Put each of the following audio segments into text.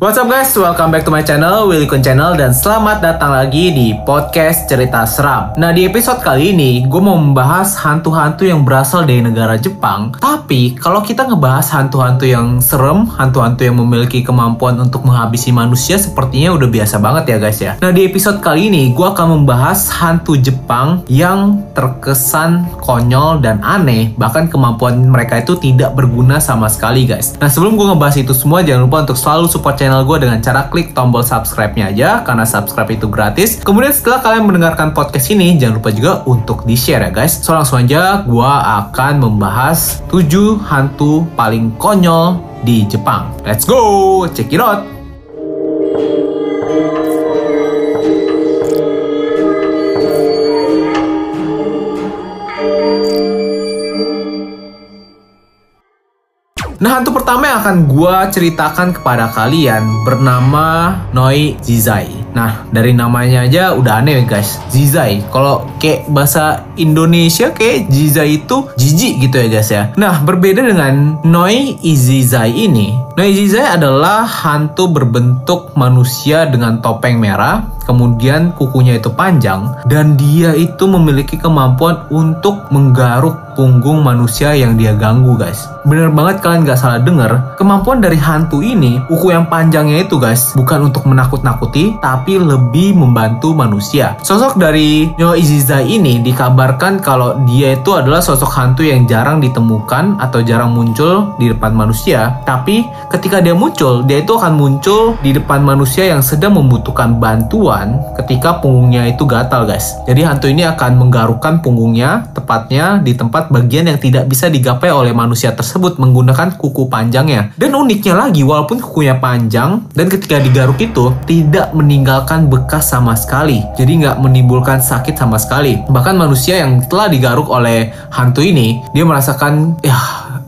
What's up guys, welcome back to my channel, Willy Kun Channel Dan selamat datang lagi di podcast cerita seram. Nah di episode kali ini, gue mau membahas hantu-hantu yang berasal dari negara Jepang. Tapi, kalau kita ngebahas hantu-hantu yang serem Hantu-hantu yang memiliki kemampuan untuk menghabisi manusia Sepertinya udah biasa banget ya guys ya. Nah di episode kali ini, gue akan membahas hantu Jepang Yang terkesan konyol dan aneh. Bahkan kemampuan mereka itu tidak berguna sama sekali guys. Nah sebelum gue ngebahas itu semua, jangan lupa untuk selalu support channel channel gue dengan cara klik tombol subscribe-nya aja karena subscribe itu gratis. Kemudian setelah kalian mendengarkan podcast ini, jangan lupa juga untuk di-share ya guys. So langsung aja gue akan membahas 7 hantu paling konyol di Jepang. Let's go, check it out! Nah, hantu pertama yang akan gue ceritakan kepada kalian bernama Noi Zizai. Nah, dari namanya aja udah aneh guys. Zizai. Kalau kayak bahasa Indonesia kayak Zizai itu jijik gitu ya guys ya. Nah, berbeda dengan Noi Izizai ini. Noi Izizai adalah hantu berbentuk manusia dengan topeng merah, kemudian kukunya itu panjang, dan dia itu memiliki kemampuan untuk menggaruk punggung manusia yang dia ganggu guys. Bener banget kalian gak salah denger, kemampuan dari hantu ini, kuku yang panjangnya itu guys, bukan untuk menakut-nakuti, tapi lebih membantu manusia. Sosok dari Nyo Izizai ini dikabarkan kalau dia itu adalah sosok hantu yang jarang ditemukan atau jarang muncul di depan manusia, tapi ketika dia muncul, dia itu akan muncul di depan manusia yang sedang membutuhkan bantuan ketika punggungnya itu gatal guys. Jadi hantu ini akan menggarukkan punggungnya tepatnya di tempat bagian yang tidak bisa digapai oleh manusia tersebut menggunakan kuku panjangnya. Dan uniknya lagi, walaupun kukunya panjang dan ketika digaruk itu tidak meninggalkan bekas sama sekali. Jadi nggak menimbulkan sakit sama sekali. Bahkan manusia yang telah digaruk oleh hantu ini, dia merasakan ya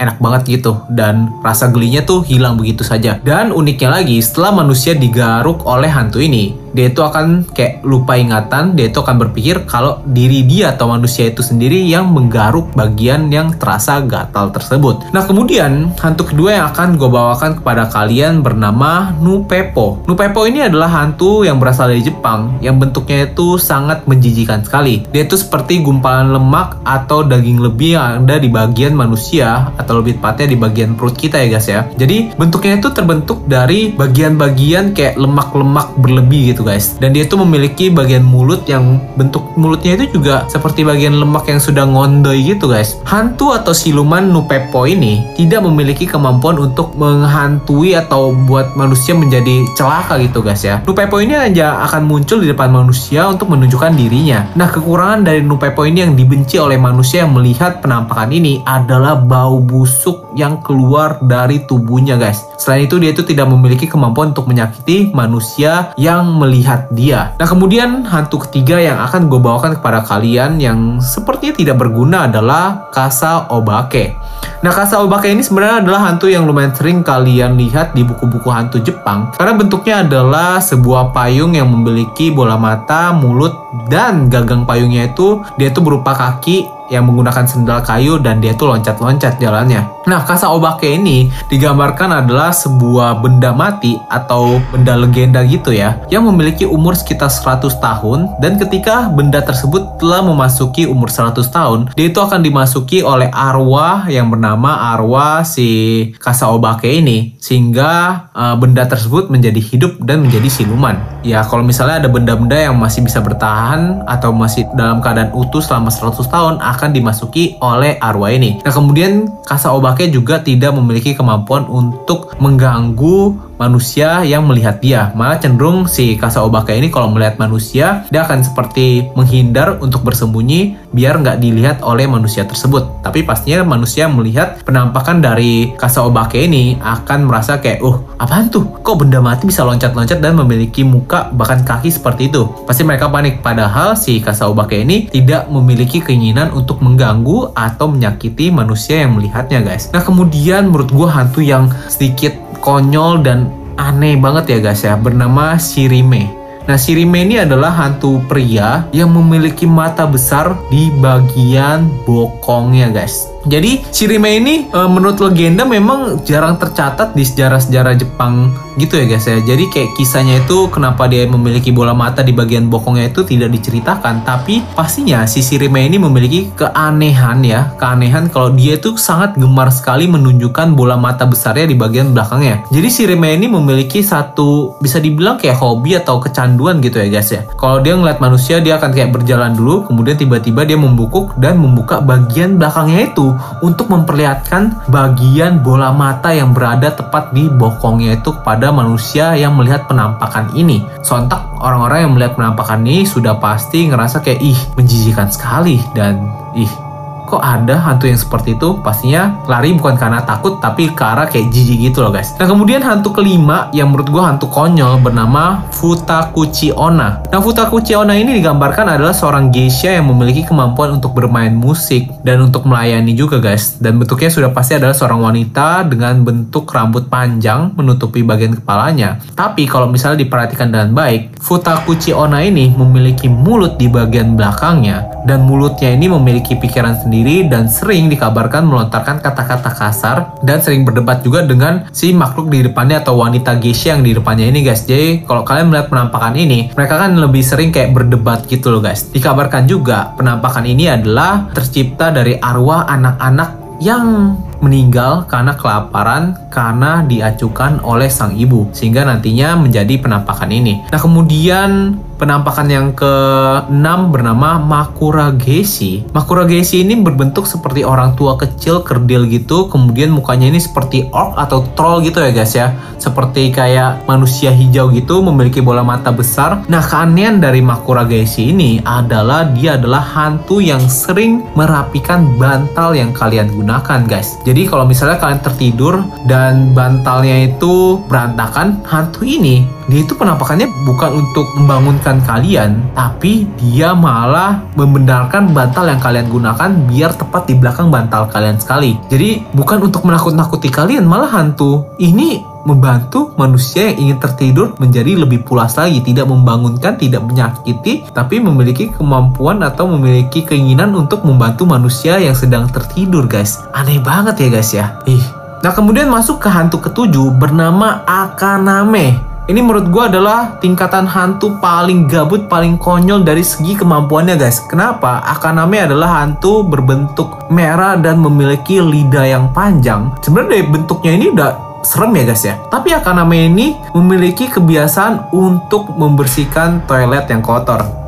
enak banget gitu dan rasa gelinya tuh hilang begitu saja. Dan uniknya lagi, setelah manusia digaruk oleh hantu ini, dia itu akan kayak lupa ingatan, dia itu akan berpikir kalau diri dia atau manusia itu sendiri yang menggaruk bagian yang terasa gatal tersebut. Nah kemudian hantu kedua yang akan gue bawakan kepada kalian bernama Nupepo. Nupepo ini adalah hantu yang berasal dari Jepang yang bentuknya itu sangat menjijikan sekali. Dia itu seperti gumpalan lemak atau daging lebih yang ada di bagian manusia atau lebih tepatnya di bagian perut kita ya guys ya. Jadi bentuknya itu terbentuk dari bagian-bagian kayak lemak-lemak berlebih gitu gitu guys. Dan dia tuh memiliki bagian mulut yang bentuk mulutnya itu juga seperti bagian lemak yang sudah ngondoi gitu guys. Hantu atau siluman Nupepo ini tidak memiliki kemampuan untuk menghantui atau buat manusia menjadi celaka gitu guys ya. Nupepo ini aja akan muncul di depan manusia untuk menunjukkan dirinya. Nah kekurangan dari Nupepo ini yang dibenci oleh manusia yang melihat penampakan ini adalah bau busuk yang keluar dari tubuhnya guys. Selain itu dia itu tidak memiliki kemampuan untuk menyakiti manusia yang melihat dia. Nah kemudian hantu ketiga yang akan gue bawakan kepada kalian yang sepertinya tidak berguna adalah Kasa Obake. Nah Kasa Obake ini sebenarnya adalah hantu yang lumayan sering kalian lihat di buku-buku hantu Jepang karena bentuknya adalah sebuah payung yang memiliki bola mata, mulut, dan gagang payungnya itu dia itu berupa kaki yang menggunakan sendal kayu dan dia tuh loncat-loncat jalannya. Nah, Kasa Obake ini digambarkan adalah sebuah benda mati atau benda legenda gitu ya, yang memiliki umur sekitar 100 tahun dan ketika benda tersebut telah memasuki umur 100 tahun, dia itu akan dimasuki oleh arwah yang bernama arwah si Kasa Obake ini sehingga uh, benda tersebut menjadi hidup dan menjadi siluman. Ya, kalau misalnya ada benda-benda yang masih bisa bertahan atau masih dalam keadaan utuh selama 100 tahun akan dimasuki oleh arwah ini. Nah kemudian Kasa Obake juga tidak memiliki kemampuan untuk mengganggu manusia yang melihat dia. Malah cenderung si Kasa Obake ini kalau melihat manusia, dia akan seperti menghindar untuk bersembunyi biar nggak dilihat oleh manusia tersebut. Tapi pastinya manusia melihat penampakan dari Kasa Obake ini akan merasa kayak, uh, apaan tuh? Kok benda mati bisa loncat-loncat dan memiliki muka bahkan kaki seperti itu? Pasti mereka panik. Padahal si Kasa Obake ini tidak memiliki keinginan untuk mengganggu atau menyakiti manusia yang melihatnya guys. Nah kemudian menurut gue hantu yang sedikit konyol dan aneh banget ya guys ya bernama Shirime. Nah Shirime ini adalah hantu pria yang memiliki mata besar di bagian bokongnya guys. Jadi Shirime ini e, menurut legenda memang jarang tercatat di sejarah-sejarah Jepang gitu ya guys ya. Jadi kayak kisahnya itu kenapa dia memiliki bola mata di bagian bokongnya itu tidak diceritakan. Tapi pastinya si Shirime ini memiliki keanehan ya. Keanehan kalau dia itu sangat gemar sekali menunjukkan bola mata besarnya di bagian belakangnya. Jadi Shirime ini memiliki satu bisa dibilang kayak hobi atau kecanduan gitu ya guys ya. Kalau dia ngeliat manusia dia akan kayak berjalan dulu kemudian tiba-tiba dia membungkuk dan membuka bagian belakangnya itu untuk memperlihatkan bagian bola mata yang berada tepat di bokongnya itu kepada manusia yang melihat penampakan ini. Sontak orang-orang yang melihat penampakan ini sudah pasti ngerasa kayak ih menjijikan sekali dan ih kok ada hantu yang seperti itu? Pastinya lari bukan karena takut tapi ke arah kayak jijik gitu loh guys. Nah kemudian hantu kelima yang menurut gue hantu konyol bernama Futakuchi Onna. Nah Futakuchi Onna ini digambarkan adalah seorang geisha yang memiliki kemampuan untuk bermain musik dan untuk melayani juga guys. Dan bentuknya sudah pasti adalah seorang wanita dengan bentuk rambut panjang menutupi bagian kepalanya. Tapi kalau misalnya diperhatikan dengan baik, Futakuchi Onna ini memiliki mulut di bagian belakangnya dan mulutnya ini memiliki pikiran sendiri sendiri dan sering dikabarkan melontarkan kata-kata kasar dan sering berdebat juga dengan si makhluk di depannya atau wanita geisha yang di depannya ini guys. Jadi kalau kalian melihat penampakan ini, mereka kan lebih sering kayak berdebat gitu loh guys. Dikabarkan juga penampakan ini adalah tercipta dari arwah anak-anak yang meninggal karena kelaparan karena diacukan oleh sang ibu sehingga nantinya menjadi penampakan ini. Nah, kemudian penampakan yang ke-6 bernama Makura Gesi. Makura Gesi ini berbentuk seperti orang tua kecil kerdil gitu, kemudian mukanya ini seperti orc atau troll gitu ya guys ya. Seperti kayak manusia hijau gitu, memiliki bola mata besar. Nah, keanehan dari Makura Gesi ini adalah dia adalah hantu yang sering merapikan bantal yang kalian gunakan guys. Jadi kalau misalnya kalian tertidur dan bantalnya itu berantakan, hantu ini dia itu penampakannya bukan untuk membangunkan kalian, tapi dia malah membenarkan bantal yang kalian gunakan biar tepat di belakang bantal kalian sekali. Jadi bukan untuk menakut-nakuti kalian, malah hantu ini membantu manusia yang ingin tertidur menjadi lebih pulas lagi, tidak membangunkan, tidak menyakiti, tapi memiliki kemampuan atau memiliki keinginan untuk membantu manusia yang sedang tertidur, guys. Aneh banget ya, guys ya. Ih. Nah, kemudian masuk ke hantu ketujuh bernama Akaname. Ini menurut gue adalah tingkatan hantu paling gabut, paling konyol dari segi kemampuannya guys. Kenapa? Akaname adalah hantu berbentuk merah dan memiliki lidah yang panjang. Sebenarnya bentuknya ini udah serem ya guys ya. Tapi Akaname ini memiliki kebiasaan untuk membersihkan toilet yang kotor.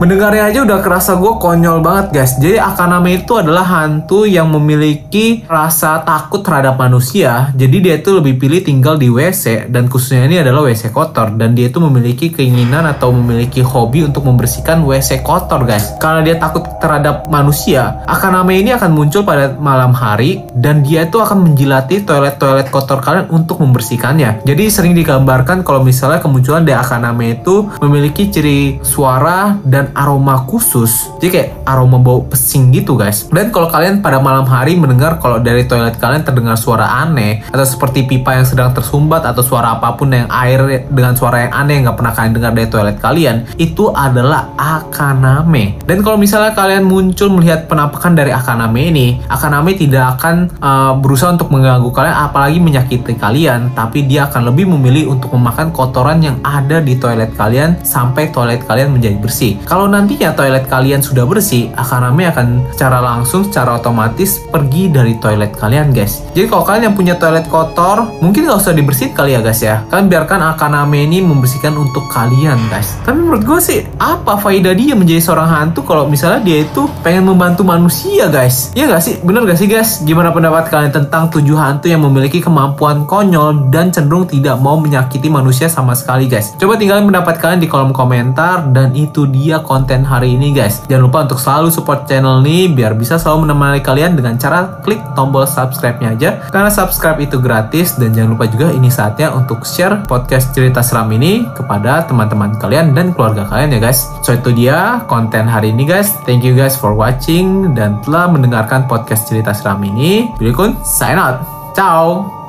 Mendengarnya aja udah kerasa gue konyol banget guys. Jadi Akaname itu adalah hantu yang memiliki rasa takut terhadap manusia. Jadi dia itu lebih pilih tinggal di WC dan khususnya ini adalah WC kotor dan dia itu memiliki keinginan atau memiliki hobi untuk membersihkan WC kotor guys. Karena dia takut terhadap manusia, Akaname ini akan muncul pada malam hari dan dia itu akan menjilati toilet-toilet kotor kalian untuk membersihkannya. Jadi sering digambarkan kalau misalnya kemunculan dari Akaname itu memiliki ciri suara dan aroma khusus. Jadi kayak aroma bau pesing gitu guys. Dan kalau kalian pada malam hari mendengar kalau dari toilet kalian terdengar suara aneh atau seperti pipa yang sedang tersumbat atau suara apa pun yang air dengan suara yang aneh yang nggak pernah kalian dengar dari toilet kalian, itu adalah akaname. Dan kalau misalnya kalian muncul melihat penampakan dari akaname ini, akaname tidak akan uh, berusaha untuk mengganggu kalian apalagi menyakiti kalian, tapi dia akan lebih memilih untuk memakan kotoran yang ada di toilet kalian sampai toilet kalian menjadi bersih. Kalau kalau nantinya toilet kalian sudah bersih, Akaname akan secara langsung, secara otomatis pergi dari toilet kalian guys. Jadi kalau kalian yang punya toilet kotor, mungkin nggak usah dibersihin kali ya guys ya. Kalian biarkan Akaname ini membersihkan untuk kalian guys. Tapi menurut gue sih, apa faedah dia menjadi seorang hantu kalau misalnya dia itu pengen membantu manusia guys? Iya gak sih? Bener gak sih guys? Gimana pendapat kalian tentang tujuh hantu yang memiliki kemampuan konyol dan cenderung tidak mau menyakiti manusia sama sekali guys? Coba tinggalin pendapat kalian di kolom komentar dan itu dia konten hari ini guys. Jangan lupa untuk selalu support channel ini biar bisa selalu menemani kalian dengan cara klik tombol subscribe-nya aja. Karena subscribe itu gratis dan jangan lupa juga ini saatnya untuk share podcast cerita seram ini kepada teman-teman kalian dan keluarga kalian ya guys. So itu dia konten hari ini guys. Thank you guys for watching dan telah mendengarkan podcast cerita seram ini. Billy Kun, sign out. Ciao.